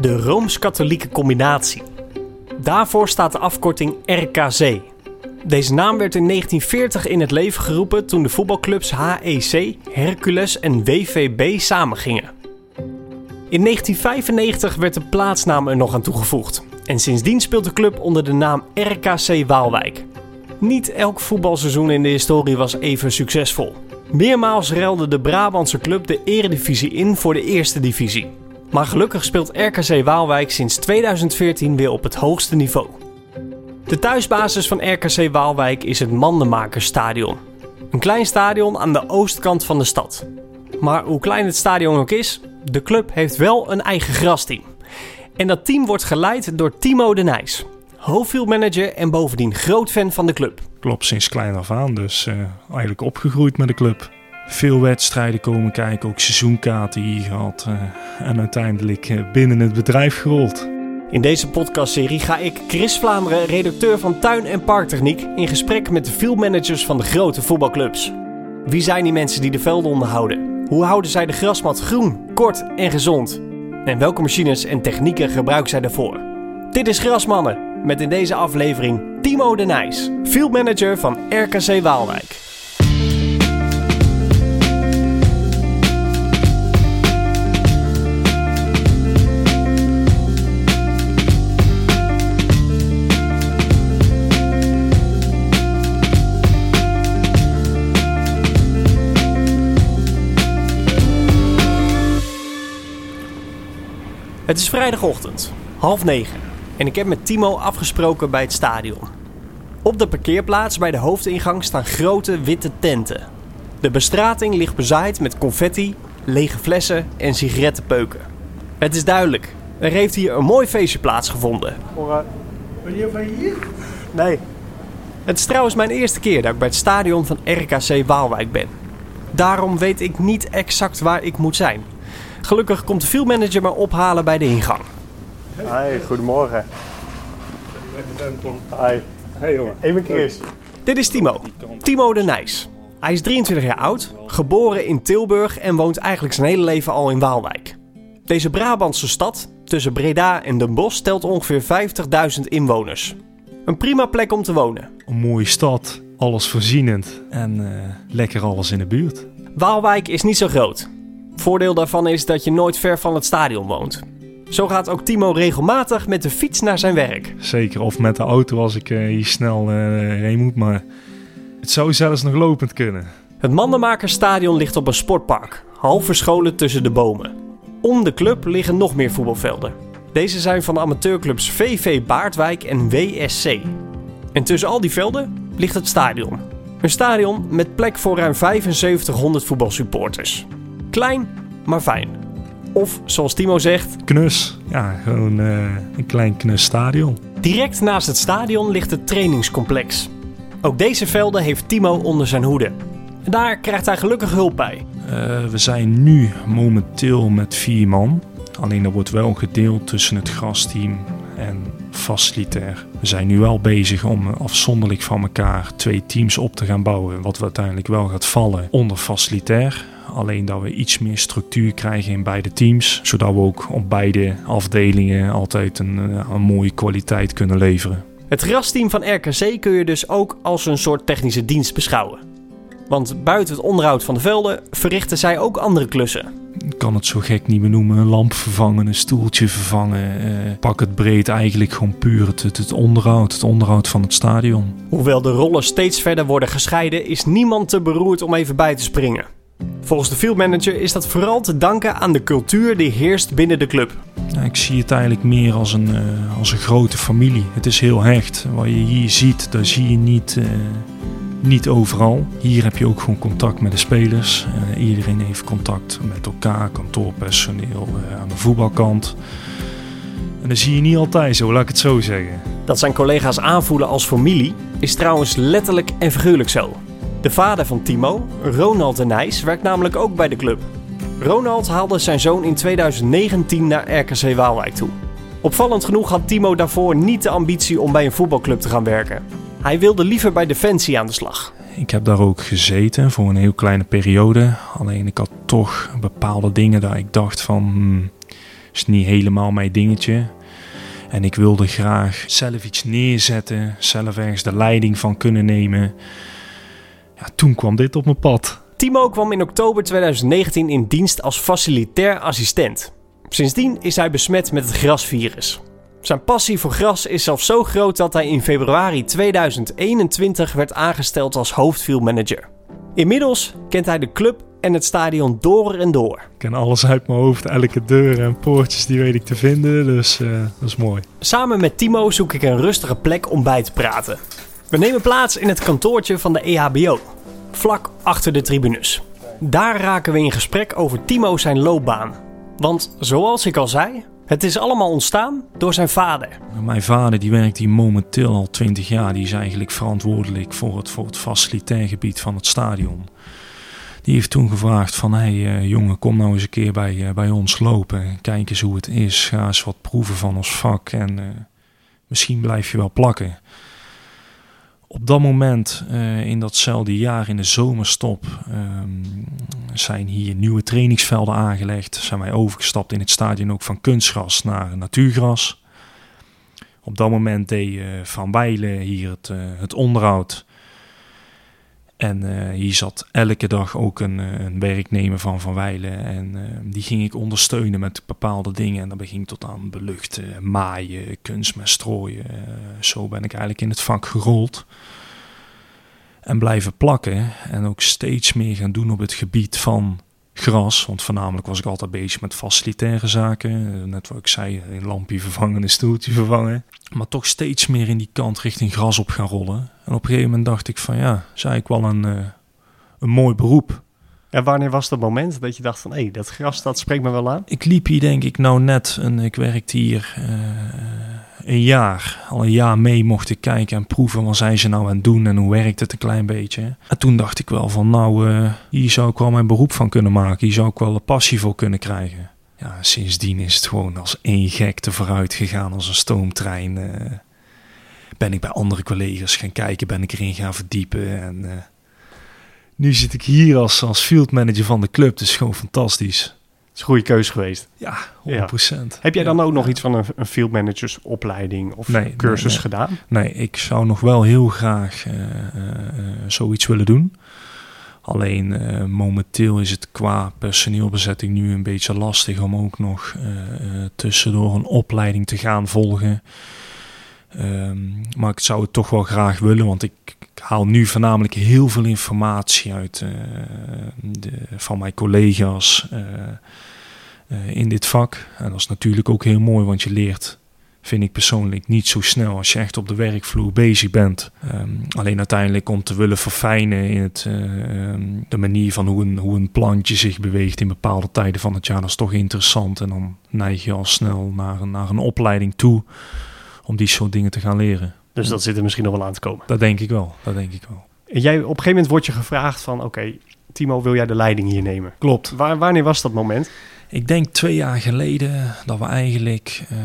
De Rooms-Katholieke Combinatie. Daarvoor staat de afkorting RKC. Deze naam werd in 1940 in het leven geroepen toen de voetbalclubs HEC, Hercules en WVB samengingen. In 1995 werd de plaatsnaam er nog aan toegevoegd. En sindsdien speelt de club onder de naam RKC Waalwijk. Niet elk voetbalseizoen in de historie was even succesvol. Meermaals ruilde de Brabantse club de eredivisie in voor de eerste divisie. Maar gelukkig speelt RKC Waalwijk sinds 2014 weer op het hoogste niveau. De thuisbasis van RKC Waalwijk is het Mandenmakersstadion. Een klein stadion aan de oostkant van de stad. Maar hoe klein het stadion ook is, de club heeft wel een eigen grasteam. En dat team wordt geleid door Timo de Nijs, hoofdfieldmanager en bovendien groot fan van de club. Klopt, sinds klein af aan, dus uh, eigenlijk opgegroeid met de club. Veel wedstrijden komen kijken, ook seizoenkaarten hier gehad uh, en uiteindelijk uh, binnen het bedrijf gerold. In deze podcastserie ga ik, Chris Vlaanderen, redacteur van Tuin- en Parktechniek, in gesprek met de fieldmanagers van de grote voetbalclubs. Wie zijn die mensen die de velden onderhouden? Hoe houden zij de grasmat groen, kort en gezond? En welke machines en technieken gebruiken zij daarvoor? Dit is Grasmannen, met in deze aflevering Timo de Nijs, fieldmanager van RKC Waalwijk. Het is vrijdagochtend, half negen, en ik heb met Timo afgesproken bij het stadion. Op de parkeerplaats bij de hoofdingang staan grote witte tenten. De bestrating ligt bezaaid met confetti, lege flessen en sigarettenpeuken. Het is duidelijk, er heeft hier een mooi feestje plaatsgevonden. Ben je van hier? Nee. Het is trouwens mijn eerste keer dat ik bij het stadion van RKC Waalwijk ben. Daarom weet ik niet exact waar ik moet zijn. Gelukkig komt de fieldmanager me ophalen bij de ingang. Hi, goedemorgen. Hi. Hey jongen. Even Chris. Dit is Timo. Timo de Nijs. Hij is 23 jaar oud, geboren in Tilburg en woont eigenlijk zijn hele leven al in Waalwijk. Deze Brabantse stad, tussen Breda en Den Bosch, telt ongeveer 50.000 inwoners. Een prima plek om te wonen. Een mooie stad, alles voorzienend en uh, lekker alles in de buurt. Waalwijk is niet zo groot. Voordeel daarvan is dat je nooit ver van het stadion woont. Zo gaat ook Timo regelmatig met de fiets naar zijn werk. Zeker, of met de auto als ik uh, hier snel uh, heen moet, maar het zou zelfs nog lopend kunnen. Het Mandenmakersstadion ligt op een sportpark, half verscholen tussen de bomen. Om de club liggen nog meer voetbalvelden. Deze zijn van de amateurclubs VV Baardwijk en WSC. En tussen al die velden ligt het stadion. Een stadion met plek voor ruim 7500 voetbalsupporters. Klein, maar fijn. Of zoals Timo zegt, Knus, ja, gewoon uh, een klein knus stadion. direct naast het stadion ligt het trainingscomplex. Ook deze velden heeft Timo onder zijn hoede. En daar krijgt hij gelukkig hulp bij. Uh, we zijn nu momenteel met vier man. Alleen dat wordt wel gedeeld tussen het grasteam en facilitair. We zijn nu wel bezig om afzonderlijk van elkaar twee teams op te gaan bouwen. Wat we uiteindelijk wel gaat vallen onder facilitair. Alleen dat we iets meer structuur krijgen in beide teams. Zodat we ook op beide afdelingen altijd een, een mooie kwaliteit kunnen leveren. Het grasteam van RKC kun je dus ook als een soort technische dienst beschouwen. Want buiten het onderhoud van de velden verrichten zij ook andere klussen. Ik kan het zo gek niet benoemen. Een lamp vervangen, een stoeltje vervangen. Uh, pak het breed eigenlijk gewoon puur het, het, onderhoud. Het onderhoud van het stadion. Hoewel de rollen steeds verder worden gescheiden, is niemand te beroerd om even bij te springen. Volgens de fieldmanager is dat vooral te danken aan de cultuur die heerst binnen de club. Ik zie het eigenlijk meer als een, uh, als een grote familie. Het is heel hecht. Wat je hier ziet, dat zie je niet, uh, niet overal. Hier heb je ook gewoon contact met de spelers. Uh, iedereen heeft contact met elkaar, kantoorpersoneel aan de voetbalkant. En dat zie je niet altijd zo, laat ik het zo zeggen. Dat zijn collega's aanvoelen als familie is trouwens letterlijk en figuurlijk zo. De vader van Timo, Ronald de Nijs, werkt namelijk ook bij de club. Ronald haalde zijn zoon in 2019 naar RKC Waalwijk toe. Opvallend genoeg had Timo daarvoor niet de ambitie om bij een voetbalclub te gaan werken. Hij wilde liever bij Defensie aan de slag. Ik heb daar ook gezeten voor een heel kleine periode. Alleen ik had toch bepaalde dingen dat ik dacht van... Hmm, is niet helemaal mijn dingetje. En ik wilde graag zelf iets neerzetten, zelf ergens de leiding van kunnen nemen. Ja, toen kwam dit op mijn pad. Timo kwam in oktober 2019 in dienst als facilitair assistent. Sindsdien is hij besmet met het grasvirus. Zijn passie voor gras is zelfs zo groot dat hij in februari 2021 werd aangesteld als hoofdfieldmanager. Inmiddels kent hij de club en het stadion door en door. Ik ken alles uit mijn hoofd, elke deur en poortjes die weet ik te vinden, dus uh, dat is mooi. Samen met Timo zoek ik een rustige plek om bij te praten. We nemen plaats in het kantoortje van de EHBO, vlak achter de tribunes. Daar raken we in gesprek over Timo zijn loopbaan. Want zoals ik al zei, het is allemaal ontstaan door zijn vader. Mijn vader die werkt hier momenteel al 20 jaar. Die is eigenlijk verantwoordelijk voor het, voor het facilitair gebied van het stadion. Die heeft toen gevraagd van, hé hey, uh, jongen, kom nou eens een keer bij, uh, bij ons lopen. Kijk eens hoe het is. Ga eens wat proeven van ons vak. En uh, misschien blijf je wel plakken. Op dat moment, in datzelfde jaar in de zomerstop, um, zijn hier nieuwe trainingsvelden aangelegd. Zijn wij overgestapt in het stadion ook van kunstgras naar natuurgras. Op dat moment deed Van Bijlen hier het, het onderhoud. En uh, hier zat elke dag ook een, een, werknemer van Van Wijlen. En uh, die ging ik ondersteunen met bepaalde dingen. En dat beging tot aan beluchten, maaien, kunstmest strooien. Zo ben ik eigenlijk in het vak gerold. En blijven plakken. En ook steeds meer gaan doen op het gebied van gras. Want voornamelijk was ik altijd bezig met facilitaire zaken. Net wat ik zei, een lampje vervangen, een stoeltje vervangen. Maar toch steeds meer in die kant richting gras op gaan rollen. En op een gegeven moment dacht ik van ja, zei ik wel een, uh, een mooi beroep. En wanneer was dat moment dat je dacht van hé, hey, dat gras dat spreekt me wel aan? Ik liep hier denk ik nou net en ik werkte hier uh, een jaar. Al een jaar mee mocht ik kijken en proeven wat zijn ze nou aan het doen en hoe werkt het een klein beetje. En toen dacht ik wel van nou, uh, hier zou ik wel mijn beroep van kunnen maken. Hier zou ik wel een passie voor kunnen krijgen. Ja, sindsdien is het gewoon als één gekte vooruit gegaan als een stoomtrein. Uh, ben ik bij andere collega's gaan kijken, ben ik erin gaan verdiepen. En uh, nu zit ik hier als, als field manager van de club. Dus gewoon fantastisch. Het is een goede keuze geweest. Ja, 100%. Ja. Heb jij dan ja. ook nog iets van een, een field managersopleiding of nee, cursus nee, nee. gedaan? Nee, ik zou nog wel heel graag uh, zoiets willen doen. Alleen uh, momenteel is het qua personeelbezetting nu een beetje lastig om ook nog tussendoor een opleiding te gaan volgen. Um, maar ik zou het toch wel graag willen, want ik, haal nu voornamelijk heel veel informatie uit de, van mijn collega's in dit vak. En dat is natuurlijk ook heel mooi, want je leert vind ik persoonlijk niet zo snel als je echt op de werkvloer bezig bent. Um, alleen uiteindelijk om te willen verfijnen in het, um, de manier van hoe een, hoe een plantje zich beweegt in bepaalde tijden van het jaar, dat is toch interessant. En dan neig je al snel naar naar een opleiding toe om die soort dingen te gaan leren. Dus dat zit er misschien nog wel aan te komen? Dat denk ik wel, dat denk ik wel. En jij, op een gegeven moment word je gevraagd van, oké, okay, Timo, wil jij de leiding hier nemen? Klopt. Waar, wanneer was dat moment? Ik denk twee jaar geleden dat we eigenlijk uh,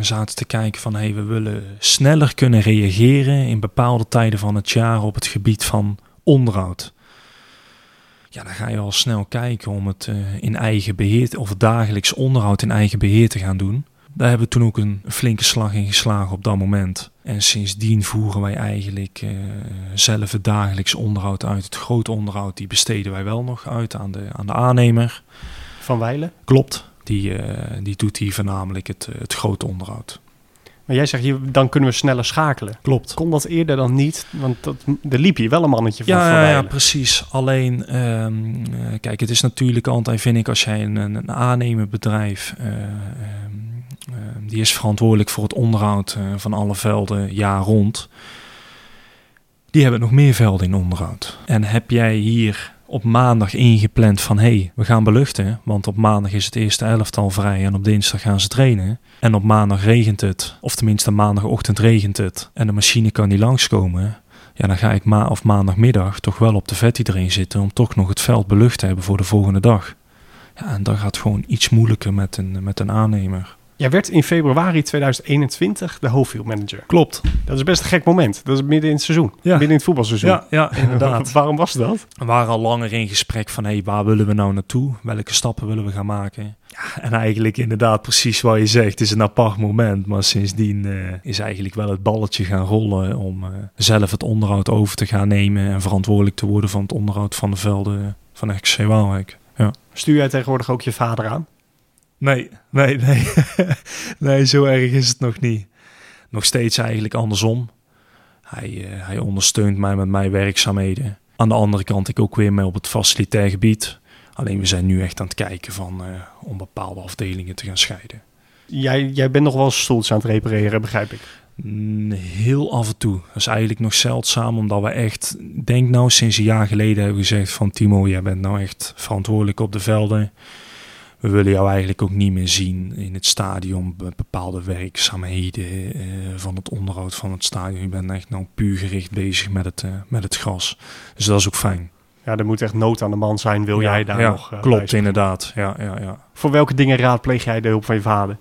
zaten te kijken van hey, we willen sneller kunnen reageren in bepaalde tijden van het jaar op het gebied van onderhoud. Ja, dan ga je al snel kijken om het uh, in eigen beheer of het dagelijks onderhoud in eigen beheer te gaan doen. Daar hebben we toen ook een flinke slag in geslagen op dat moment. En sindsdien voeren wij eigenlijk uh, zelf het dagelijks onderhoud uit. Het grote onderhoud die besteden wij wel nog uit aan de, aan de aannemer. Van Weilen? Klopt. Die, uh, die doet hier voornamelijk het, het grote onderhoud. Maar jij zegt, hier, dan kunnen we sneller schakelen. Klopt. Kon dat eerder dan niet? Want dat, er liep hier wel een mannetje van ja, Van Ja, precies. Alleen, um, uh, kijk, het is natuurlijk altijd, vind ik, als jij een, een aannemerbedrijf... Uh, die is verantwoordelijk voor het onderhoud uh, van alle velden jaar rond. Die hebben nog meer velden in onderhoud. En heb jij hier op maandag ingepland van hé, hey, we gaan beluchten. Want op maandag is het eerste elftal vrij en op dinsdag gaan ze trainen. En op maandag regent het, of tenminste maandagochtend regent het. En de machine kan niet langskomen. Ja, dan ga ik ma of maandagmiddag toch wel op de vet erin zitten om toch nog het veld belucht te hebben voor de volgende dag. Ja, en dat gaat gewoon iets moeilijker met een, met een aannemer. Jij werd in februari 2021 de hoofdfield manager. Klopt. Dat is best een gek moment. Dat is midden in het seizoen. Ja. Midden in het voetbalseizoen. Ja, ja inderdaad. Waarom was dat? We waren al langer in gesprek van hey, waar willen we nou naartoe? Welke stappen willen we gaan maken? Ja, en eigenlijk inderdaad precies wat je zegt. Het is een apart moment. Maar sindsdien eh, is eigenlijk wel het balletje gaan rollen om eh, zelf het onderhoud over te gaan nemen en verantwoordelijk te worden van het onderhoud van de velden van XC Waalwijk. Ja. Stuur jij tegenwoordig ook je vader aan? Nee, nee, nee. nee, zo erg is het nog niet. Nog steeds eigenlijk andersom. Hij, eh, hij ondersteunt mij met mijn werkzaamheden. Aan de andere kant, ik ook weer mee op het facilitair gebied. Alleen we zijn nu echt aan het kijken van, eh, om bepaalde afdelingen te gaan scheiden. Jij, jij bent nog wel stoeltjes aan het repareren, begrijp ik. Mm, Heel af en toe. Dat is eigenlijk nog zeldzaam, omdat we echt, denk nou sinds een jaar geleden hebben gezegd van Timo, jij bent nou echt verantwoordelijk op de velden. We willen jou eigenlijk ook niet meer zien in het stadion, be- bepaalde werkzaamheden eh, van het onderhoud van het stadion. Je bent echt nou puur gericht bezig met het, eh, met het gras. Dus dat is ook fijn. Ja, er moet echt nood aan de man zijn. Wil Ja, jij daar ja, nog eh, Klopt, inderdaad. Ja, ja, ja. Voor welke dingen raadpleeg jij de hulp van je vader?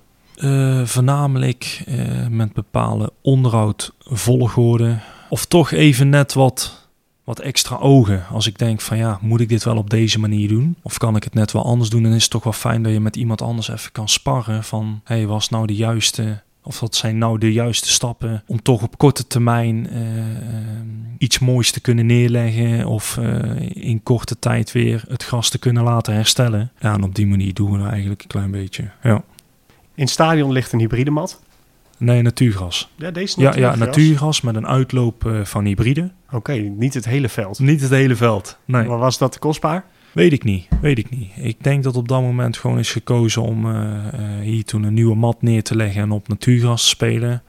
Voornamelijk met bepaalde onderhoud, volgorde. Of toch even net wat, wat extra ogen. Als ik denk van ja, moet ik dit wel op deze manier doen? Of kan ik het net wel anders doen? Dan is het toch wel fijn dat je met iemand anders even kan sparren. Van hey, was nou de juiste... Of wat zijn nou de juiste stappen om toch op korte termijn eh, eh, iets moois te kunnen neerleggen. Of eh, in korte tijd weer het gras te kunnen laten herstellen. Ja, en op die manier doen we dat eigenlijk een klein beetje. Ja. In stadion ligt een hybride mat. Nee, natuurgras. Ja, deze Ja, ja, natuurgas met een uitloop eh, van hybride. Oké, niet het hele veld. Niet het hele veld. Nee, Maar was dat kostbaar? weet ik niet. Weet ik niet. Ik denk dat op dat moment gewoon is gekozen om eh, eh, hier toen een nieuwe mat neer te leggen en op natuurgas te spelen.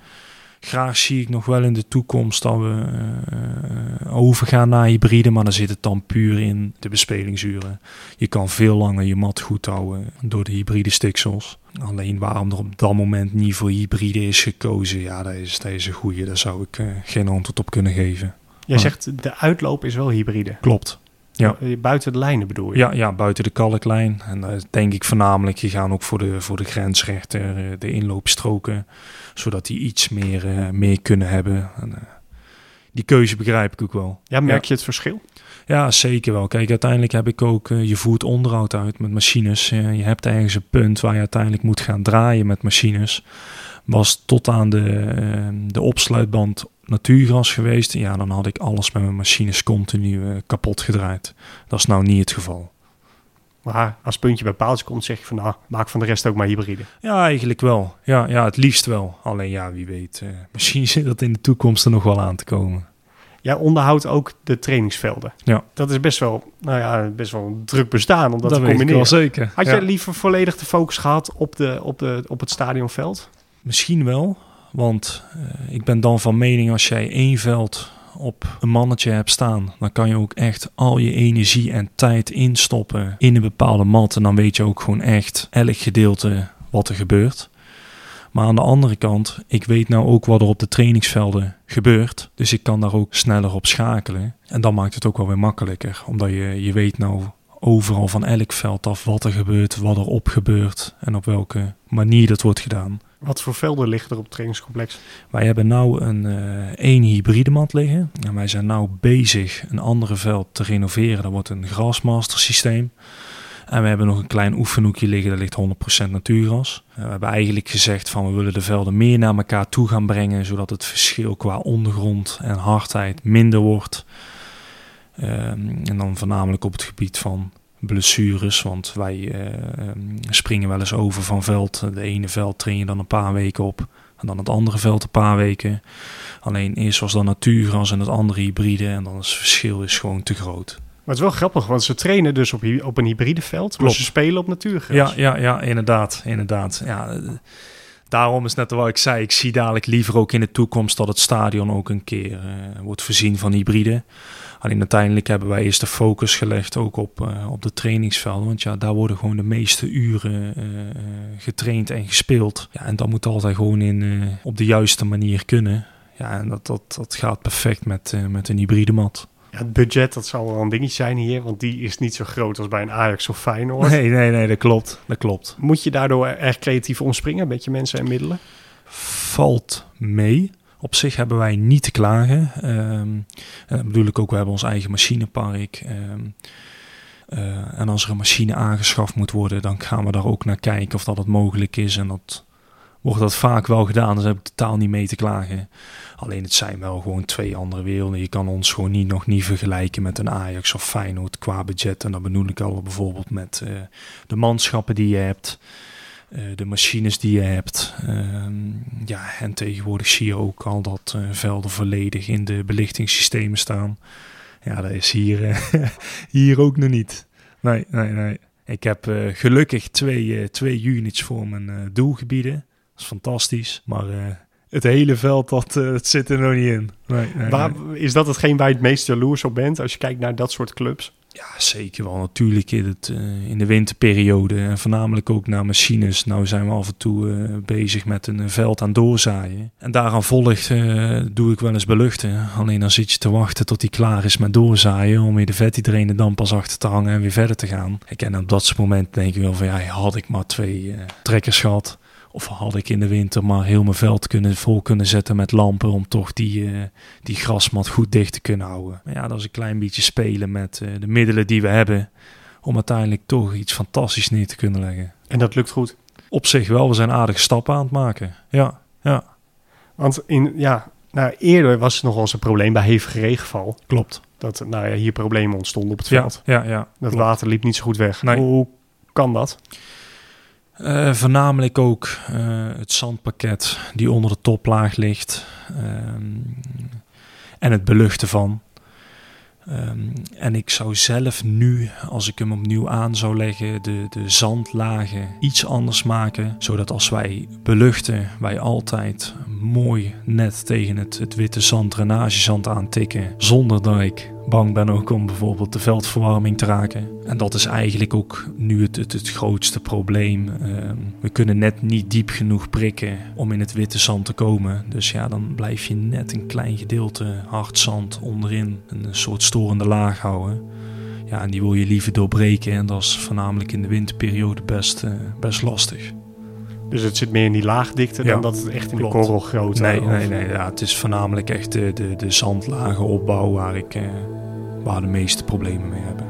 Graag zie ik nog wel in de toekomst dat we eh, overgaan naar hybride, maar dan zit het dan puur in de bespelingsuren. Je kan veel langer je mat goed houden door de hybride stiksels. Alleen waarom er op dat moment niet voor hybride is gekozen, ja, dat is, dat is een goeie. Daar zou ik eh, geen antwoord op kunnen geven. Jij zegt de uitloop is wel hybride. Klopt. Ja. Eh, Buiten de lijnen bedoel je? Ja, ja, buiten de kalklijn. En dat denk ik voornamelijk, je gaan ook voor de, voor de grensrechter, eh, de inloopstroken, zodat die iets meer, eh, meer kunnen hebben. En, eh, die keuze begrijp ik ook wel. Ja, merk je het verschil? Ja, zeker wel. Kijk, uiteindelijk heb ik ook, eh, je voert onderhoud uit met machines. Eh, je hebt ergens een punt waar je uiteindelijk moet gaan draaien met machines. Was tot aan de, eh, de opsluitband natuurgras geweest. Ja, dan had ik alles met mijn machines continu eh, kapot gedraaid. Dat is nou niet het geval. Maar als puntje bij paaltje komt, zeg je van nou, maak van de rest ook maar hybride. Ja, eigenlijk wel. Ja, ja het liefst wel. Alleen ja, wie weet. eh, misschien zit dat in de toekomst er nog wel aan te komen. Jij onderhoudt ook de trainingsvelden. Ja. Dat is best wel, nou ja, best wel druk bestaan om dat, dat te weet ik wel combineren. zeker. Had Ja. jij liever volledig de focus gehad op, de, op, de, op het stadionveld? Misschien wel, want eh, ik ben dan van mening als jij één veld op een mannetje hebt staan, dan kan je ook echt al je energie en tijd instoppen in een bepaalde mat. En dan weet je ook gewoon echt elk gedeelte wat er gebeurt. Maar aan de andere kant, ik weet nou ook wat er op de trainingsvelden gebeurt. Dus ik kan daar ook sneller op schakelen. En dan maakt het ook wel weer makkelijker. Omdat je, je weet nou overal van elk veld af wat er gebeurt, wat er op gebeurt en op welke manier dat wordt gedaan. Wat voor velden liggen er op het trainingscomplex? Wij hebben nou een eh één hybride mat liggen. En wij zijn nou bezig een andere veld te renoveren. Dat wordt een grasmaster systeem. En we hebben nog een klein oefenhoekje liggen, daar ligt 100% natuurgras. Eh, we hebben eigenlijk gezegd van we willen de velden meer naar elkaar toe gaan brengen, zodat het verschil qua ondergrond en hardheid minder wordt. Ehm, en dan voornamelijk op het gebied van blessures, want wij eh, ehm, springen wel eens over van veld. De ene veld train je dan een paar weken op en dan het andere veld een paar weken. Alleen eerst was dan natuurgras en het andere hybride en dan is het verschil is gewoon te groot. Maar het is wel grappig, want ze trainen dus op, op een hybride veld, maar Klopt. ze spelen op natuurgras. Ja, ja, ja, inderdaad, inderdaad. Ja, daarom is net wat ik zei. Ik zie dadelijk liever ook in de toekomst dat het stadion ook een keer eh, wordt voorzien van hybride. Alleen uiteindelijk hebben wij eerst de focus gelegd ook op, eh, op de trainingsvelden. Want ja, daar worden gewoon de meeste uren eh, eh, getraind en gespeeld. Ja, en dat moet altijd gewoon in, op de juiste manier kunnen. Ja, en dat, dat, dat gaat perfect met, met een hybride mat. Ja, het budget, dat zal wel een dingetje zijn hier, want die is niet zo groot als bij een Ajax of Feyenoord. Nee, nee, nee, dat klopt. Dat klopt. Moet je daardoor erg creatief omspringen, een beetje mensen en middelen? Valt mee. Op zich hebben wij niet te klagen. Um, en bedoel ik ook, we hebben ons eigen machinepark. Um, uh, en als er een machine aangeschaft moet worden, dan gaan we daar ook naar kijken of dat het mogelijk is. En dat wordt dat vaak wel gedaan, dus heb ik totaal niet mee te klagen. Alleen het zijn wel gewoon twee andere werelden. Je kan ons gewoon niet, nog niet vergelijken met een Ajax of Feyenoord qua budget. En dat bedoel ik al bijvoorbeeld met uh, de manschappen die je hebt. Uh, de machines die je hebt. Uh, ja, en tegenwoordig zie je ook al dat uh, velden volledig in de belichtingssystemen staan. Ja, dat is hier, hier ook nog niet. Nee, nee, nee. Ik heb gelukkig twee, twee units voor mijn doelgebieden. Dat is fantastisch. Maar het hele veld, dat, zit er nog niet in. Nee, nee, Waar, nee. Is dat hetgeen waar je het meest jaloers op bent als je kijkt naar dat soort clubs? Ja, zeker wel. Natuurlijk in, het, uh, in de winterperiode en voornamelijk ook naar machines. Nou zijn we af en toe uh, bezig met een veld aan doorzaaien. En daaraan volgt doe ik wel eens beluchten. Alleen dan zit je te wachten tot hij klaar is met doorzaaien om weer de vethydraine dan pas achter te hangen en weer verder te gaan. Ik en op dat moment denk ik wel van ja, had ik maar twee trekkers gehad. Of had ik in de winter maar heel mijn veld kunnen, vol kunnen zetten met lampen om toch die, uh, die grasmat goed dicht te kunnen houden. Maar ja, dat is een klein beetje spelen met uh, de middelen die we hebben om uiteindelijk toch iets fantastisch neer te kunnen leggen. En dat lukt goed? Op zich wel, we zijn aardige stappen aan het maken. Ja, ja. Want in, ja, nou, eerder was het nog wel eens een probleem bij hevige regenval. Klopt. Dat nou ja, hier problemen ontstonden op het veld. Ja, ja. Dat klopt. water liep niet zo goed weg. Nee. Hoe kan dat? Uh, voornamelijk ook uh, het zandpakket die onder de toplaag ligt um, en het beluchten van. Um, en ik zou zelf nu, als ik hem opnieuw aan zou leggen, de, de zandlagen iets anders maken. Zodat als wij beluchten, wij altijd mooi net tegen het, het witte zand, drainagezand aantikken. Zonder dat ik bang ben ook om bijvoorbeeld de veldverwarming te raken. En dat is eigenlijk ook nu het, het, het grootste probleem. Uh, we kunnen net niet diep genoeg prikken om in het witte zand te komen. Dus ja, dan blijf je net een klein gedeelte hard zand onderin. Een soort storende laag houden. Ja, en die wil je liever doorbreken. En dat is voornamelijk in de winterperiode best, uh, best lastig. Dus het zit meer in die laagdikte ja, dan dat het echt in klopt. de korrelgrootte Nee, nee, nee. Ja, het is voornamelijk echt de, de, de zandlagen opbouw waar ik... Uh, waar de meeste problemen mee hebben.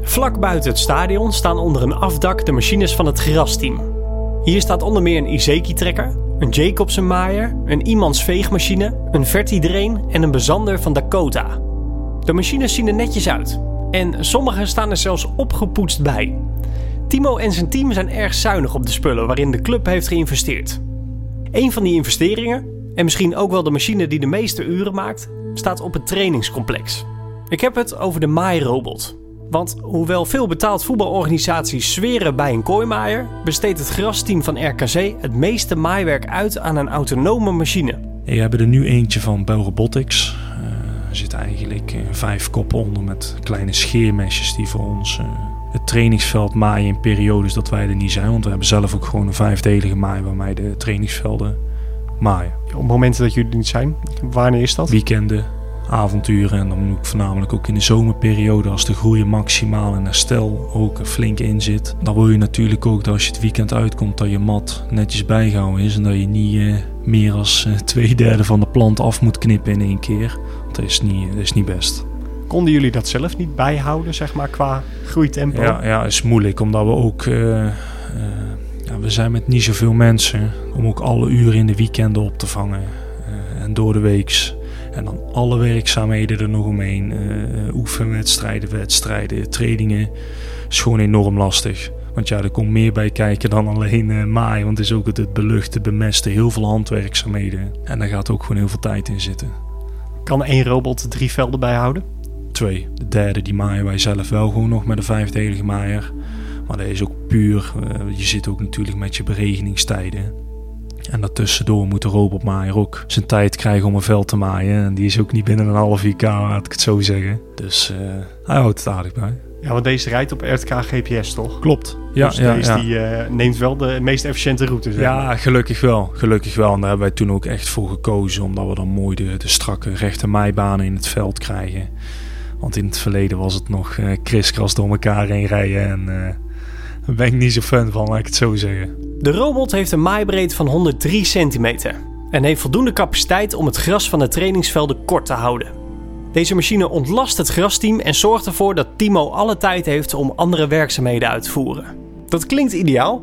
Vlak buiten het stadion staan onder een afdak de machines van het grasteam. Hier staat onder meer een Izeki-trekker, een Jacobsen maaier, een Iemans veegmachine, een Vertidrain en een bezander van Dakota. De machines zien er netjes uit en sommige staan er zelfs opgepoetst bij. Timo en zijn team zijn erg zuinig op de spullen waarin de club heeft geïnvesteerd. Een van die investeringen, en misschien ook wel de machine die de meeste uren maakt, staat op het trainingscomplex. Ik heb het over de maairobot. Want hoewel veel betaald voetbalorganisaties zweren bij een kooimaaier, besteedt het grasteam van RKC het meeste maaiwerk uit aan een autonome machine. We hebben er nu eentje van Bell Robotics. Uh, er zitten eigenlijk uh, vijf koppen onder met kleine scheermesjes die voor ons uh, het trainingsveld maaien in periodes dat wij er niet zijn. Want we hebben zelf ook gewoon een vijfdelige maai waarmee de trainingsvelden maaien. Op momenten dat jullie niet zijn, wanneer is dat? Weekenden, avonturen en dan moet ik voornamelijk ook in de zomerperiode als de groei maximaal en herstel ook flink in zit. Dan wil je natuurlijk ook dat als je het weekend uitkomt dat je mat netjes bijgehouden is en dat je niet uh, meer als uh, twee derde van de plant af moet knippen in één keer. Want dat is niet, dat is niet best. Konden jullie dat zelf niet bijhouden, zeg maar, qua groeitempo? Ja, ja is moeilijk omdat we ook... Uh, ja, we zijn met niet zoveel mensen om ook alle uren in de weekenden op te vangen. Uh, en door de weeks. En dan alle werkzaamheden er nog omheen. Uh, oefenwedstrijden, wedstrijden, trainingen. is gewoon enorm lastig. Want ja, er komt meer bij kijken dan alleen uh, maaien. Want het is ook het, het beluchten, bemesten, heel veel handwerkzaamheden. En daar gaat ook gewoon heel veel tijd in zitten. Kan één robot drie velden bijhouden? Twee. De derde, die maaien wij zelf wel gewoon nog met een vijfdelige maaier. Maar dat is ook puur, uh, je zit ook natuurlijk met je beregeningstijden. En daartussendoor moet de robotmaaier ook zijn tijd krijgen om een veld te maaien. En die is ook niet binnen een half uur klaar, laat ik het zo zeggen. Dus uh, hij houdt het aardig bij. Ja, want deze rijdt op RTK GPS, toch? Klopt. Ja, dus ja, deze ja. die eh, neemt wel de meest efficiënte route. Zeg maar. Ja, gelukkig wel. Gelukkig wel. En daar hebben wij toen ook echt voor gekozen. Omdat we dan mooi de, de strakke rechte meibanen in het veld krijgen. Want in het verleden was het nog eh kriskras door elkaar heen rijden. En eh daar ben ik niet zo fan van, laat ik het zo zeggen. De robot heeft een maaibreedte van 103 centimeter en heeft voldoende capaciteit om het gras van de trainingsvelden kort te houden. Deze machine ontlast het grasteam en zorgt ervoor dat Timo alle tijd heeft om andere werkzaamheden uit te voeren. Dat klinkt ideaal,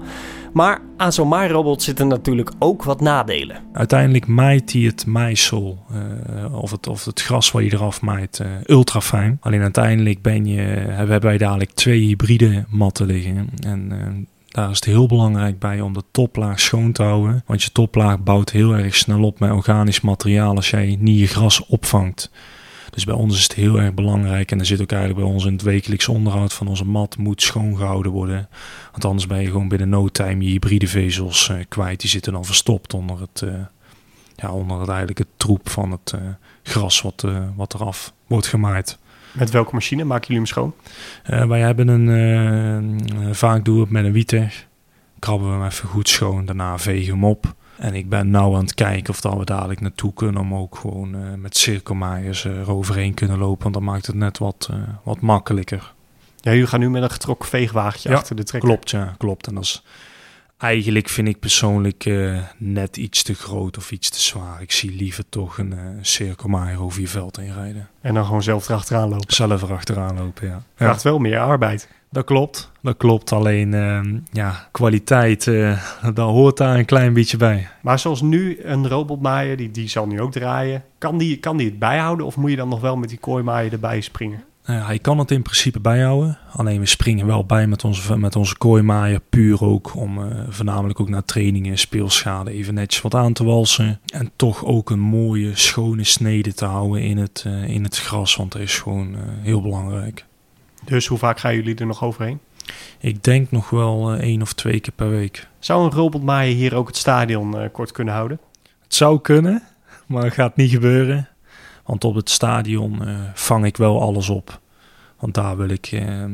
maar aan zo'n maairobot zitten natuurlijk ook wat nadelen. Uiteindelijk maait hij het maaisel, eh, of, het, of het gras wat je eraf maait, eh ultra fijn. Alleen uiteindelijk ben je, hebben wij dadelijk twee hybride matten liggen. En eh, daar is het heel belangrijk bij om de toplaag schoon te houden. Want je toplaag bouwt heel erg snel op met organisch materiaal als jij niet je gras opvangt. Dus bij ons is het heel erg belangrijk. En er zit ook eigenlijk bij ons in het wekelijks onderhoud van onze mat moet schoongehouden worden. Want anders ben je gewoon binnen no time je hybride vezels eh, kwijt. Die zitten dan verstopt onder het, eh, ja, onder het eigenlijk het troep van het eh, gras wat, wat eraf wordt gemaaid. Met welke machine maken jullie hem schoon? Wij hebben een, vaak doen we het met een wieteg. Krabben we hem even goed schoon, daarna vegen we hem op. En ik ben nou aan het kijken of dat we dadelijk naartoe kunnen om ook gewoon eh, met cirkelmaaiers eh, eroverheen kunnen lopen. Want dan maakt het net wat, eh, wat makkelijker. Ja, jullie gaan nu met een getrokken veegwagentje Ja, achter de trekker. Klopt, ja, klopt. En dat is eigenlijk vind ik persoonlijk eh, net iets te groot of iets te zwaar. Ik zie liever toch een eh cirkelmaaier over je veld heen rijden. En dan gewoon zelf erachteraan lopen. Zelf erachteraan lopen, ja. ja. Vraagt wel meer arbeid. Dat klopt, dat klopt. Alleen, ehm, ja, kwaliteit, eh daar hoort daar een klein beetje bij. Maar zoals nu een robotmaaier, die, die zal nu ook draaien. Kan die, kan die het bijhouden of moet je dan nog wel met die kooimaaier erbij springen? Eh, hij kan het in principe bijhouden. Alleen we springen wel bij met onze, met onze kooimaaier. Puur ook om eh, voornamelijk ook naar trainingen, speelschade even netjes wat aan te walsen. En toch ook een mooie, schone snede te houden in het, eh, in het gras. Want dat is gewoon eh, heel belangrijk. Dus hoe vaak gaan jullie er nog overheen? Ik denk nog wel één of twee keer per week. Zou een robotmaaier hier ook het stadion kort kunnen houden? Het zou kunnen, maar het gaat niet gebeuren. Want op het stadion eh, vang ik wel alles op. Want daar wil ik eh,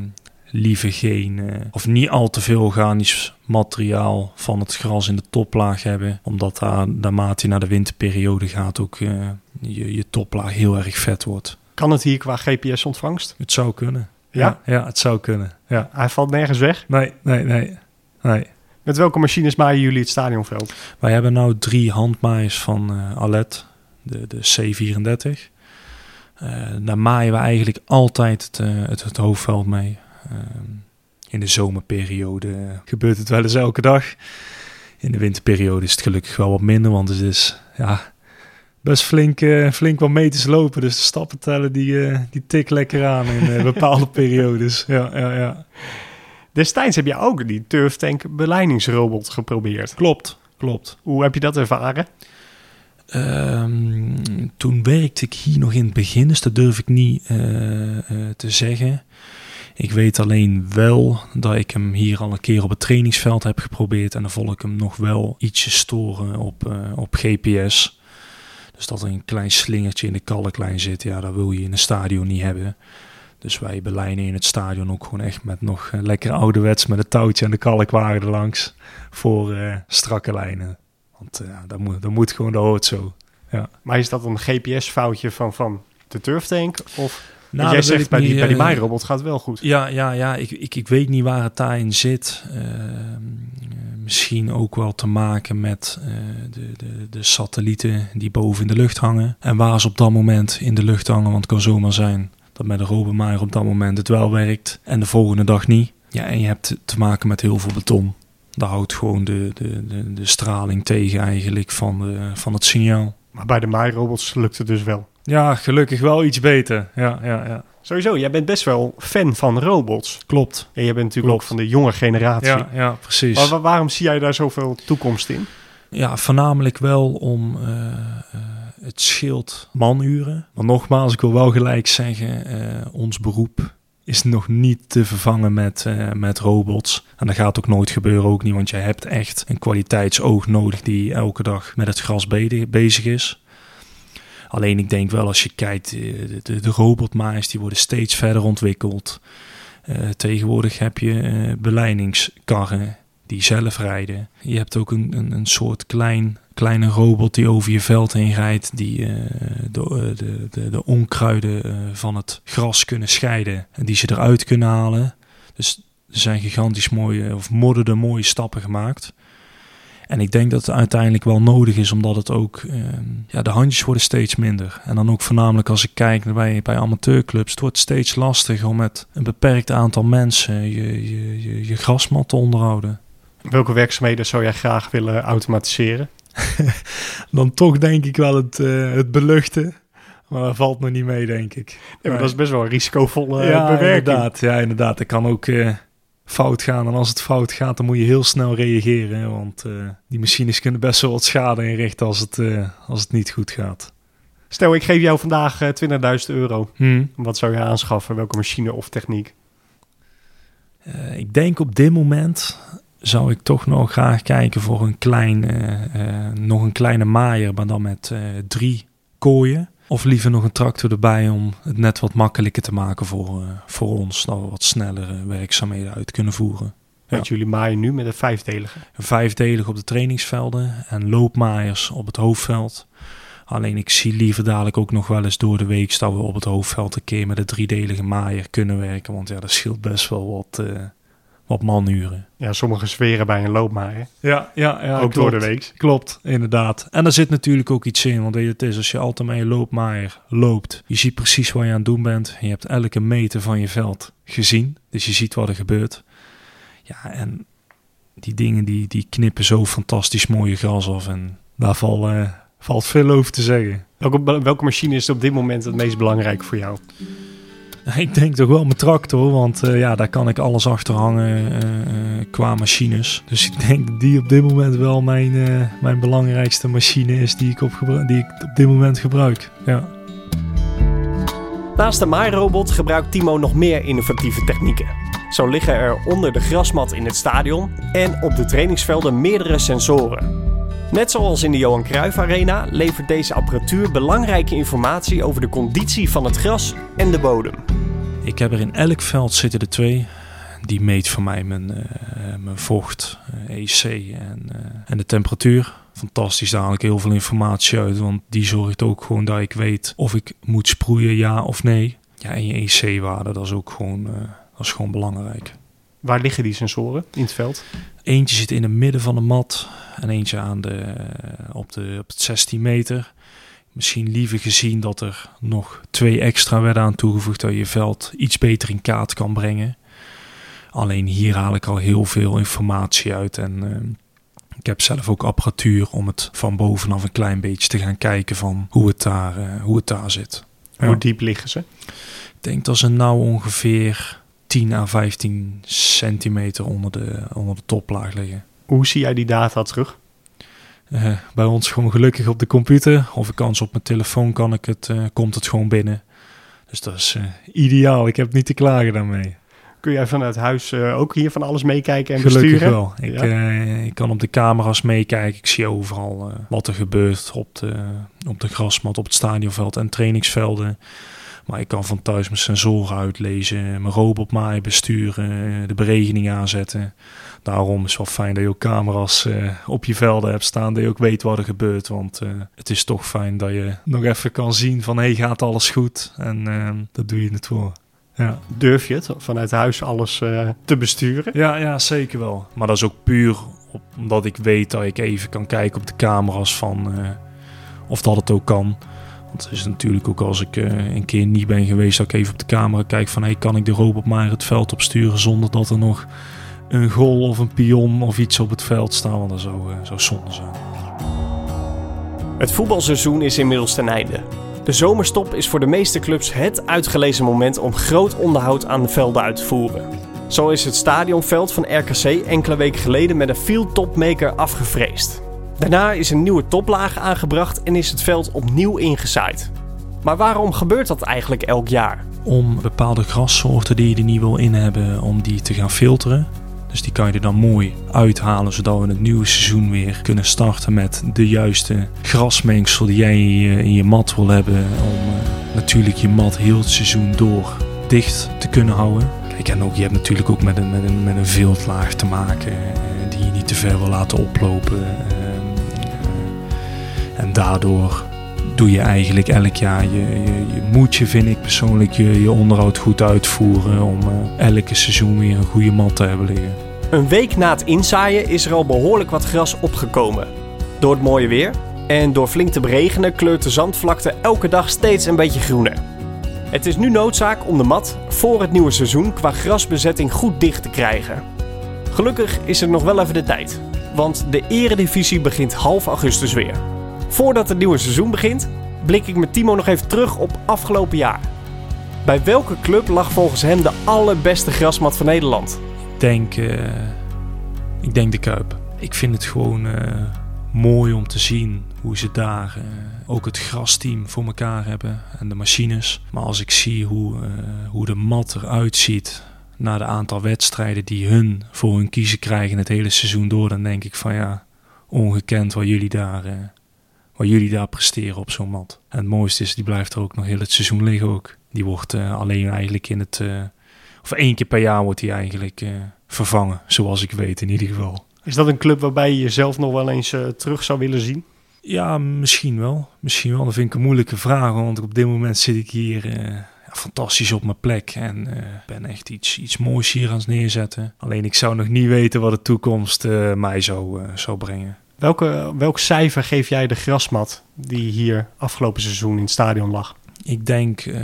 liever geen, eh, of niet al te veel organisch materiaal van het gras in de toplaag hebben. Omdat daar, naarmate je naar de winterperiode gaat, ook je, je toplaag heel erg vet wordt. Kan het hier qua GPS-ontvangst? Het zou kunnen. Ja? ja, het zou kunnen. Ja. Hij valt nergens weg. Nee, nee, nee. nee. Met welke machines maaien jullie het stadionveld? Wij hebben nou drie handmaaiers van eh Alet, de, de C34. Eh, daar maaien we eigenlijk altijd het, eh, het, het hoofdveld mee. Ehm, in de zomerperiode eh, gebeurt het wel eens elke dag. In de winterperiode is het gelukkig wel wat minder, want het is ja, best flink, eh, flink wat meters lopen. Dus de stappen tellen die, eh die tik lekker aan in eh, bepaalde periodes. Ja, ja, ja. Destijds heb je ook die Turf Tank beleidingsrobot geprobeerd. Klopt, klopt. Hoe heb je dat ervaren? Ehm, toen werkte ik hier nog in het begin, dus dat durf ik niet eh, eh, te zeggen. Ik weet alleen wel dat ik hem hier al een keer op het trainingsveld heb geprobeerd. En dan vond ik hem nog wel ietsje storen op, eh, op GPS. Dus dat er een klein slingertje in de kalklijn zit, ja, dat wil je in een stadion niet hebben. Dus wij belijnen in het stadion ook gewoon echt met nog lekker ouderwets met het touwtje en de kalkwagen erlangs voor eh, strakke lijnen. Want ja, dat, moet, dat moet gewoon, dat hoort zo. Maar is dat een GPS-foutje van, van de Turf Tank? Of Nou, jij zegt bij die, bij die eh, maairobot gaat het wel goed. Ja, ja, ja. Ik, ik, ik weet niet waar het daarin zit. Ehm, eh, misschien ook wel te maken met eh, de, de, de satellieten die boven in de lucht hangen. En waar ze op dat moment in de lucht hangen. Want het kan zomaar zijn dat met een robotmaaier op dat moment het wel werkt. En de volgende dag niet. Ja, en je hebt te maken met heel veel beton. Daar houdt gewoon de, de, de, de straling tegen eigenlijk van, de, van het signaal. Maar bij de maairobots lukt het dus wel. Ja, gelukkig wel iets beter. Ja, ja, ja. Sowieso, jij bent best wel fan van robots. Klopt. En jij bent natuurlijk Klopt. ook van de jonge generatie. Ja, ja precies. Maar wa- waarom zie jij daar zoveel toekomst in? Ja, voornamelijk wel om eh, eh, het scheelt manuren. Maar nogmaals, ik wil wel gelijk zeggen, eh, ons beroep is nog niet te vervangen met, eh, met robots. En dat gaat ook nooit gebeuren, ook niet, want jij hebt echt een kwaliteitsoog nodig die elke dag met het gras be- bezig is. Alleen ik denk wel als je kijkt, eh, de, de, de robotmaaiers die worden steeds verder ontwikkeld. Eh, tegenwoordig heb je uh, beleidingskarren die zelf rijden. Je hebt ook een, een, een soort klein, kleine robot die over je veld heen rijdt, die uh, de, de, de, de, onkruiden van het gras kunnen scheiden en die ze eruit kunnen halen. Dus er zijn gigantisch mooie, of moderne mooie stappen gemaakt. En ik denk dat het uiteindelijk wel nodig is, omdat het ook, uh, ja, de handjes worden steeds minder. En dan ook voornamelijk als ik kijk bij, bij amateurclubs, het wordt steeds lastiger om met een beperkt aantal mensen je, je, je, je grasmat te onderhouden. Welke werkzaamheden zou jij graag willen automatiseren? dan toch denk ik wel het, uh, het beluchten. Maar dat valt nog niet mee, denk ik. Ja, maar dat is best wel een risicovolle ja, bewerking. Inderdaad, ja, inderdaad. Dat kan ook uh, fout gaan. En als het fout gaat, dan moet je heel snel reageren. Want die machines kunnen best wel wat schade inrichten als het, als het niet goed gaat. Stel, ik geef jou vandaag uh, 20.000 euro. Hmm. Wat zou je aanschaffen? Welke machine of techniek? Ik denk op dit moment zou ik toch nog graag kijken voor een klein, nog een kleine maaier, maar dan met drie kooien. Of liever nog een tractor erbij om het net wat makkelijker te maken voor, uh, voor ons. Dat we wat snellere werkzaamheden uit kunnen voeren. Want jullie maaien nu met een vijfdelige? Een vijfdelige op de trainingsvelden en loopmaaiers op het hoofdveld. Alleen ik zie liever dadelijk ook nog wel eens door de week dat we op het hoofdveld een keer met een driedelige maaier kunnen werken. Want ja, dat scheelt best wel wat, wat manuren. Ja, sommige sferen bij een loopmaaier. Ja, ja, ja ook klopt. door de week. Klopt, inderdaad. En er zit natuurlijk ook iets in. Want het is als je altijd met loopmaaier loopt. Je ziet precies wat je aan het doen bent. Je hebt elke meter van je veld gezien. Dus je ziet wat er gebeurt. Ja, en die dingen die, die knippen zo fantastisch mooie gras af. En daar valt, uh, valt veel over te zeggen. Welke, welke machine is op dit moment het meest belangrijk voor jou? Ik denk toch wel mijn tractor, want uh, ja, daar kan ik alles achter hangen uh, uh, qua machines. Dus ik denk dat die op dit moment wel mijn, mijn belangrijkste machine is die ik, op die ik op dit moment gebruik. Ja. Naast de maairobot gebruikt Timo nog meer innovatieve technieken. Zo liggen er onder de grasmat in het stadion en op de trainingsvelden meerdere sensoren. Net zoals in de Johan Cruijff Arena levert deze apparatuur belangrijke informatie over de conditie van het gras en de bodem. Ik heb er in elk veld zitten er twee. Die meet voor mij mijn, uh, mijn vocht, uh, EC en, uh, en de temperatuur. Fantastisch, daar haal ik heel veel informatie uit. Want die zorgt ook gewoon dat ik weet of ik moet sproeien, ja of nee. Ja, en je EC-waarde, dat is ook gewoon, dat is gewoon belangrijk. Waar liggen die sensoren in het veld? Eentje zit in het midden van de mat en eentje aan de, op, de, op het 16 meter. Misschien liever gezien dat er nog twee extra werden aan toegevoegd, dat je veld iets beter in kaart kan brengen. Alleen hier haal ik al heel veel informatie uit en uh, ik heb zelf ook apparatuur om het van bovenaf een klein beetje te gaan kijken van hoe het daar, uh, hoe het daar zit. Ja. Hoe diep liggen ze? Ik denk dat ze nou ongeveer 10 à 15 centimeter onder de, onder de toplaag liggen. Hoe zie jij die data terug? Uh, bij ons gewoon gelukkig op de computer. Of ik kan op mijn telefoon, kan ik het, uh, komt het gewoon binnen. Dus dat is uh, ideaal. Ik heb niet te klagen daarmee. Kun jij vanuit huis ook hier van alles meekijken en gelukkig besturen? wel. Ik, ja? ik, kan op de camera's meekijken. Ik zie overal wat er gebeurt op de, op de grasmat, op het stadionveld en trainingsvelden. Maar ik kan van thuis mijn sensoren uitlezen, mijn robotmaai besturen, de beregening aanzetten. Daarom is het wel fijn dat je ook camera's uh, op je velden hebt staan, dat je ook weet wat er gebeurt. Want uh, het is toch fijn dat je nog even kan zien van, hé, hey, gaat alles goed? En uh, dat doe je het voor. Ja. Durf je het vanuit huis alles uh, te besturen? Ja, ja, zeker wel. Maar dat is ook puur op, omdat ik weet dat ik even kan kijken op de camera's van of dat het ook kan. Want het is natuurlijk ook als ik uh, een keer niet ben geweest, dat ik even op de camera kijk van hey, kan ik de robot maar het veld opsturen zonder dat er nog een goal of een pion of iets op het veld staat. Want dat zou, uh, zou zonde zijn. Het voetbalseizoen is inmiddels ten einde. De zomerstop is voor de meeste clubs het uitgelezen moment om groot onderhoud aan de velden uit te voeren. Zo is het stadionveld van RKC enkele weken geleden met een field topmaker afgevreesd. Daarna is een nieuwe toplaag aangebracht en is het veld opnieuw ingezaaid. Maar waarom gebeurt dat eigenlijk elk jaar? Om bepaalde grassoorten die je er niet wil in hebben, om die te gaan filteren. Dus die kan je er dan mooi uithalen, zodat we het nieuwe seizoen weer kunnen starten met de juiste grasmengsel die jij in je mat wil hebben. Om uh, natuurlijk je mat heel het seizoen door dicht te kunnen houden. ken ook, je hebt natuurlijk ook met een, met een, met een veldlaag te maken die je niet te ver wil laten oplopen. en daardoor doe je eigenlijk elk jaar je, je, moet je, vind ik persoonlijk, je, je onderhoud goed uitvoeren om elke seizoen weer een goede mat te hebben liggen. Een week na het inzaaien is er al behoorlijk wat gras opgekomen. Door het mooie weer en door flink te beregenen kleurt de zandvlakte elke dag steeds een beetje groener. Het is nu noodzaak om de mat voor het nieuwe seizoen qua grasbezetting goed dicht te krijgen. Gelukkig is er nog wel even de tijd, want de Eredivisie begint half augustus weer. Voordat het nieuwe seizoen begint, blik ik met Timo nog even terug op afgelopen jaar. Bij welke club lag volgens hem de allerbeste grasmat van Nederland? Ik denk, uh, ik denk de Kuip. Ik vind het gewoon uh, mooi om te zien hoe ze daar uh, ook het grasteam voor elkaar hebben en de machines. Maar als ik zie hoe, hoe de mat eruit ziet na de aantal wedstrijden die hun voor hun kiezen krijgen het hele seizoen door, dan denk ik van ja, ongekend wat jullie daar, wat jullie daar presteren op zo'n mat. En het mooiste is, die blijft er ook nog heel het seizoen liggen ook. Die wordt alleen eigenlijk in het of één keer per jaar wordt hij eigenlijk uh, vervangen, zoals ik weet in ieder geval. Is dat een club waarbij je jezelf nog wel eens uh, terug zou willen zien? Ja, misschien wel. Misschien wel. Dat vind ik een moeilijke vraag, want op dit moment zit ik hier uh, fantastisch op mijn plek en ben echt iets, iets moois hier aan het neerzetten. Alleen ik zou nog niet weten wat de toekomst mij zou, zou brengen. Welke, welk cijfer geef jij de grasmat die hier afgelopen seizoen in het stadion lag? Ik denk uh,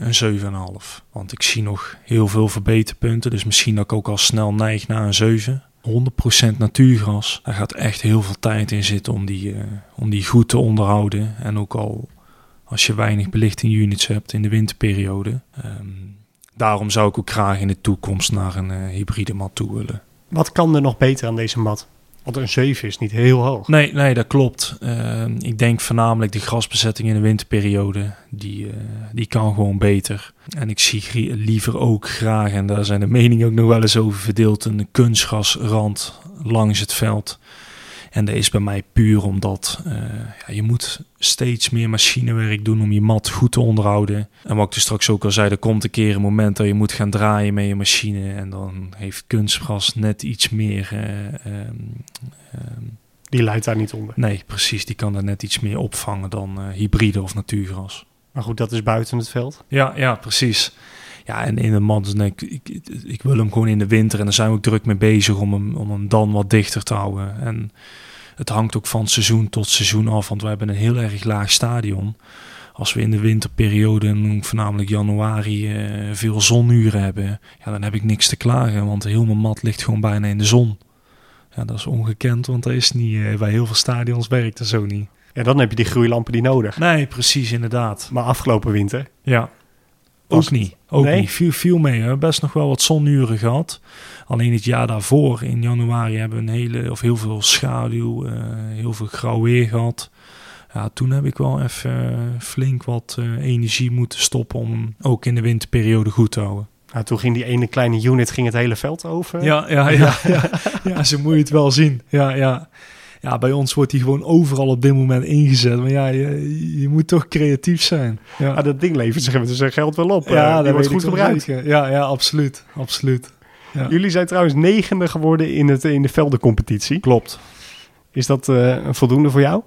een 7,5. Want ik zie nog heel veel verbeterpunten. Dus misschien dat ik ook al snel neig naar een 7. 100% natuurgras. Daar gaat echt heel veel tijd in zitten om die, uh, om die goed te onderhouden. En ook al als je weinig belichting units hebt in de winterperiode. Um, daarom zou ik ook graag in de toekomst naar een uh, hybride mat toe willen. Wat kan er nog beter aan deze mat? Want een 7 is niet heel hoog. Nee, nee dat klopt. Uh, ik denk voornamelijk de grasbezetting in de winterperiode. Die, uh, die kan gewoon beter. En ik zie liever ook graag, en daar zijn de meningen ook nog wel eens over verdeeld, een kunstgrasrand langs het veld. En dat is bij mij puur omdat uh, ja, je moet steeds meer machinewerk doen om je mat goed te onderhouden. En wat ik dus straks ook al zei, er komt een keer een moment dat je moet gaan draaien met je machine. En dan heeft kunstgras net iets meer... Uh, um, um, die leidt daar niet onder. Nee, precies. Die kan daar net iets meer opvangen dan uh, hybride of natuurgras. Maar goed, dat is buiten het veld. Ja, ja precies. Ja, en in de dus ik, ik, ik, wil hem gewoon in de winter en daar zijn we ook druk mee bezig om hem, om hem dan wat dichter te houden. En het hangt ook van seizoen tot seizoen af, want we hebben een heel erg laag stadion. Als we in de winterperiode, voornamelijk januari, uh, veel zonuren hebben, ja, dan heb ik niks te klagen, want heel mijn mat ligt gewoon bijna in de zon. Ja, dat is ongekend, want dat is niet, uh, bij heel veel stadions werkt dat zo niet. Ja, dan heb je die groeilampen die nodig. Nee, precies, inderdaad. Maar afgelopen winter? Ja, ook niet. Ook nee? niet. Viel, viel mee. Hè? Best nog wel wat zonuren gehad. Alleen het jaar daarvoor, in januari, hebben we een hele, of heel veel schaduw, uh, heel veel grauw weer gehad. Ja, toen heb ik wel even uh, flink wat uh, energie moeten stoppen om ook in de winterperiode goed te houden. Nou, toen ging die ene kleine unit ging het hele veld over. Ja, ja, ja, ja, ja, zo moet je het wel zien. Ja, ja. Ja, bij ons wordt die gewoon overal op dit moment ingezet. Maar ja, je, je moet toch creatief zijn. Ja. Ah, dat ding levert zich zijn geld wel op. Ja, dat wordt goed gebruikt. Ja, ja, absoluut. absoluut. Ja. Jullie zijn trouwens negende geworden in, het, in de veldencompetitie. Klopt. Is dat uh, een voldoende voor jou?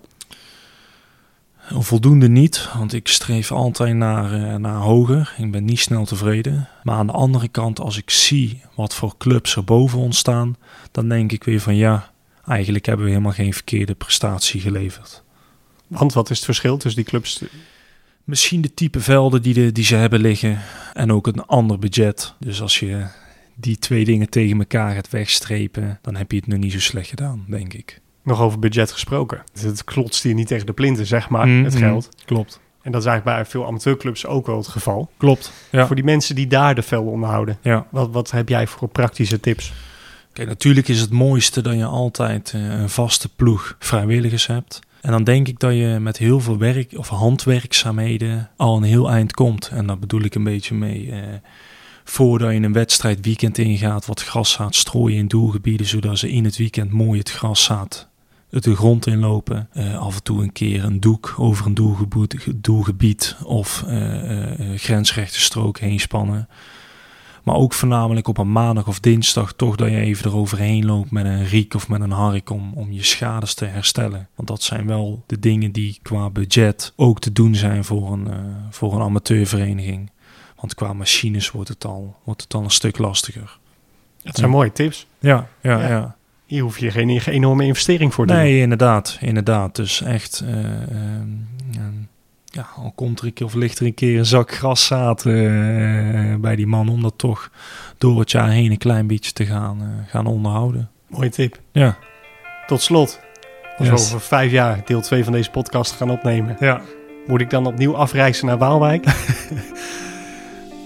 Voldoende niet, want ik streef altijd naar, uh, naar hoger. Ik ben niet snel tevreden. Maar aan de andere kant, als ik zie wat voor clubs er boven ons staan, dan denk ik weer van ja, eigenlijk hebben we helemaal geen verkeerde prestatie geleverd. Want wat is het verschil tussen die clubs? Misschien de type velden die, de, die ze hebben liggen en ook een ander budget. Dus als je die twee dingen tegen elkaar gaat wegstrepen, dan heb je het nog niet zo slecht gedaan, denk ik. Nog over budget gesproken. Dus het klotst hier niet tegen de plinten, zeg maar, mm, het geld. klopt. En dat is eigenlijk bij veel amateurclubs ook wel het geval. Klopt. Ja. Voor die mensen die daar de velden onderhouden. Ja. Wat, wat heb jij voor praktische tips? Kijk, natuurlijk is het mooiste dat je altijd eh, een vaste ploeg vrijwilligers hebt. En dan denk ik dat je met heel veel werk of handwerkzaamheden al een heel eind komt. En daar bedoel ik een beetje mee. Eh, voordat je een wedstrijd weekend ingaat, wat graszaad strooien in doelgebieden, zodat ze in het weekend mooi het graszaad de grond inlopen. Uh, af en toe een keer een doek over een doelgebied, of uh, uh, grensrechte strook heen spannen. Maar ook voornamelijk op een maandag of dinsdag toch dat je even eroverheen loopt met een riek of met een hark om, om je schades te herstellen. Want dat zijn wel de dingen die qua budget ook te doen zijn voor een, uh, voor een amateurvereniging. Want qua machines wordt het al, wordt het al een stuk lastiger. Dat zijn mooie tips. Ja, ja, ja. ja. Hier hoef je geen enorme investering voor te nee, doen. Nee, inderdaad, inderdaad. Dus echt, uh, ja, al komt er een keer of ligt er een keer een zak graszaad uh, bij die man om dat toch door het jaar heen een klein beetje te gaan, gaan onderhouden. Mooie tip. Ja. Tot slot, als we over vijf jaar deel 2 van deze podcast gaan opnemen, ja. moet ik dan opnieuw afreizen naar Waalwijk?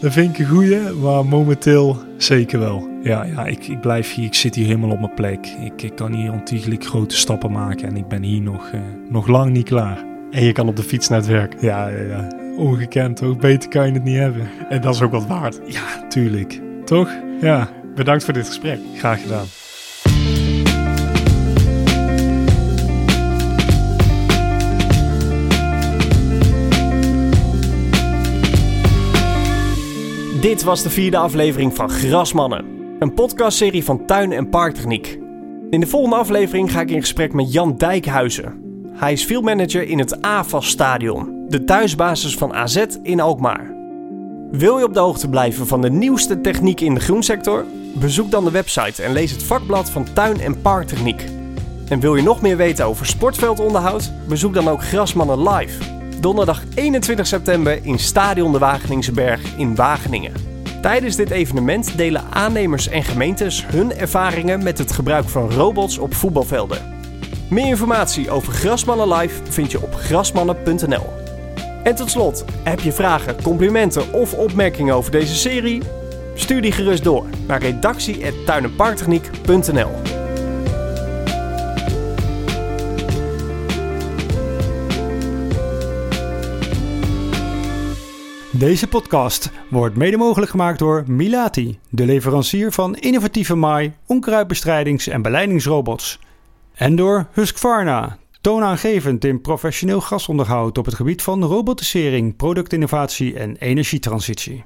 Dat vind ik een goeie, maar momenteel zeker wel. Ja, ja ik, ik blijf hier, ik zit hier helemaal op mijn plek. Ik, ik kan hier ontiegelijk grote stappen maken en ik ben hier nog, uh, nog lang niet klaar. En je kan op de fiets naar het werk. Ja, ja, ja. ongekend toch? Beter kan je het niet hebben. En dat is ook wat waard. Ja, tuurlijk. Toch? Ja. Bedankt voor dit gesprek. Graag gedaan. Dit was de vierde aflevering van Grasmannen, een podcastserie van Tuin- en Parktechniek. In de volgende aflevering ga ik in gesprek met Jan Dijkhuizen. Hij is fieldmanager in het AFAS Stadion, de thuisbasis van AZ in Alkmaar. Wil je op de hoogte blijven van de nieuwste techniek in de groensector? Bezoek dan de website en lees het vakblad van Tuin- en Parktechniek. En wil je nog meer weten over sportveldonderhoud? Bezoek dan ook Grasmannen Live donderdag 21 september in Stadion de Wageningse Berg in Wageningen. Tijdens dit evenement delen aannemers en gemeentes hun ervaringen met het gebruik van robots op voetbalvelden. Meer informatie over Grasmannen Live vind je op grasmannen.nl. En tot slot, heb je vragen, complimenten of opmerkingen over deze serie? Stuur die gerust door naar redactie.tuinenparktechniek.nl. Deze podcast wordt mede mogelijk gemaakt door Milati, de leverancier van innovatieve maai, onkruidbestrijdings- en beleidingsrobots. En door Husqvarna, toonaangevend in professioneel grasonderhoud op het gebied van robotisering, productinnovatie en energietransitie.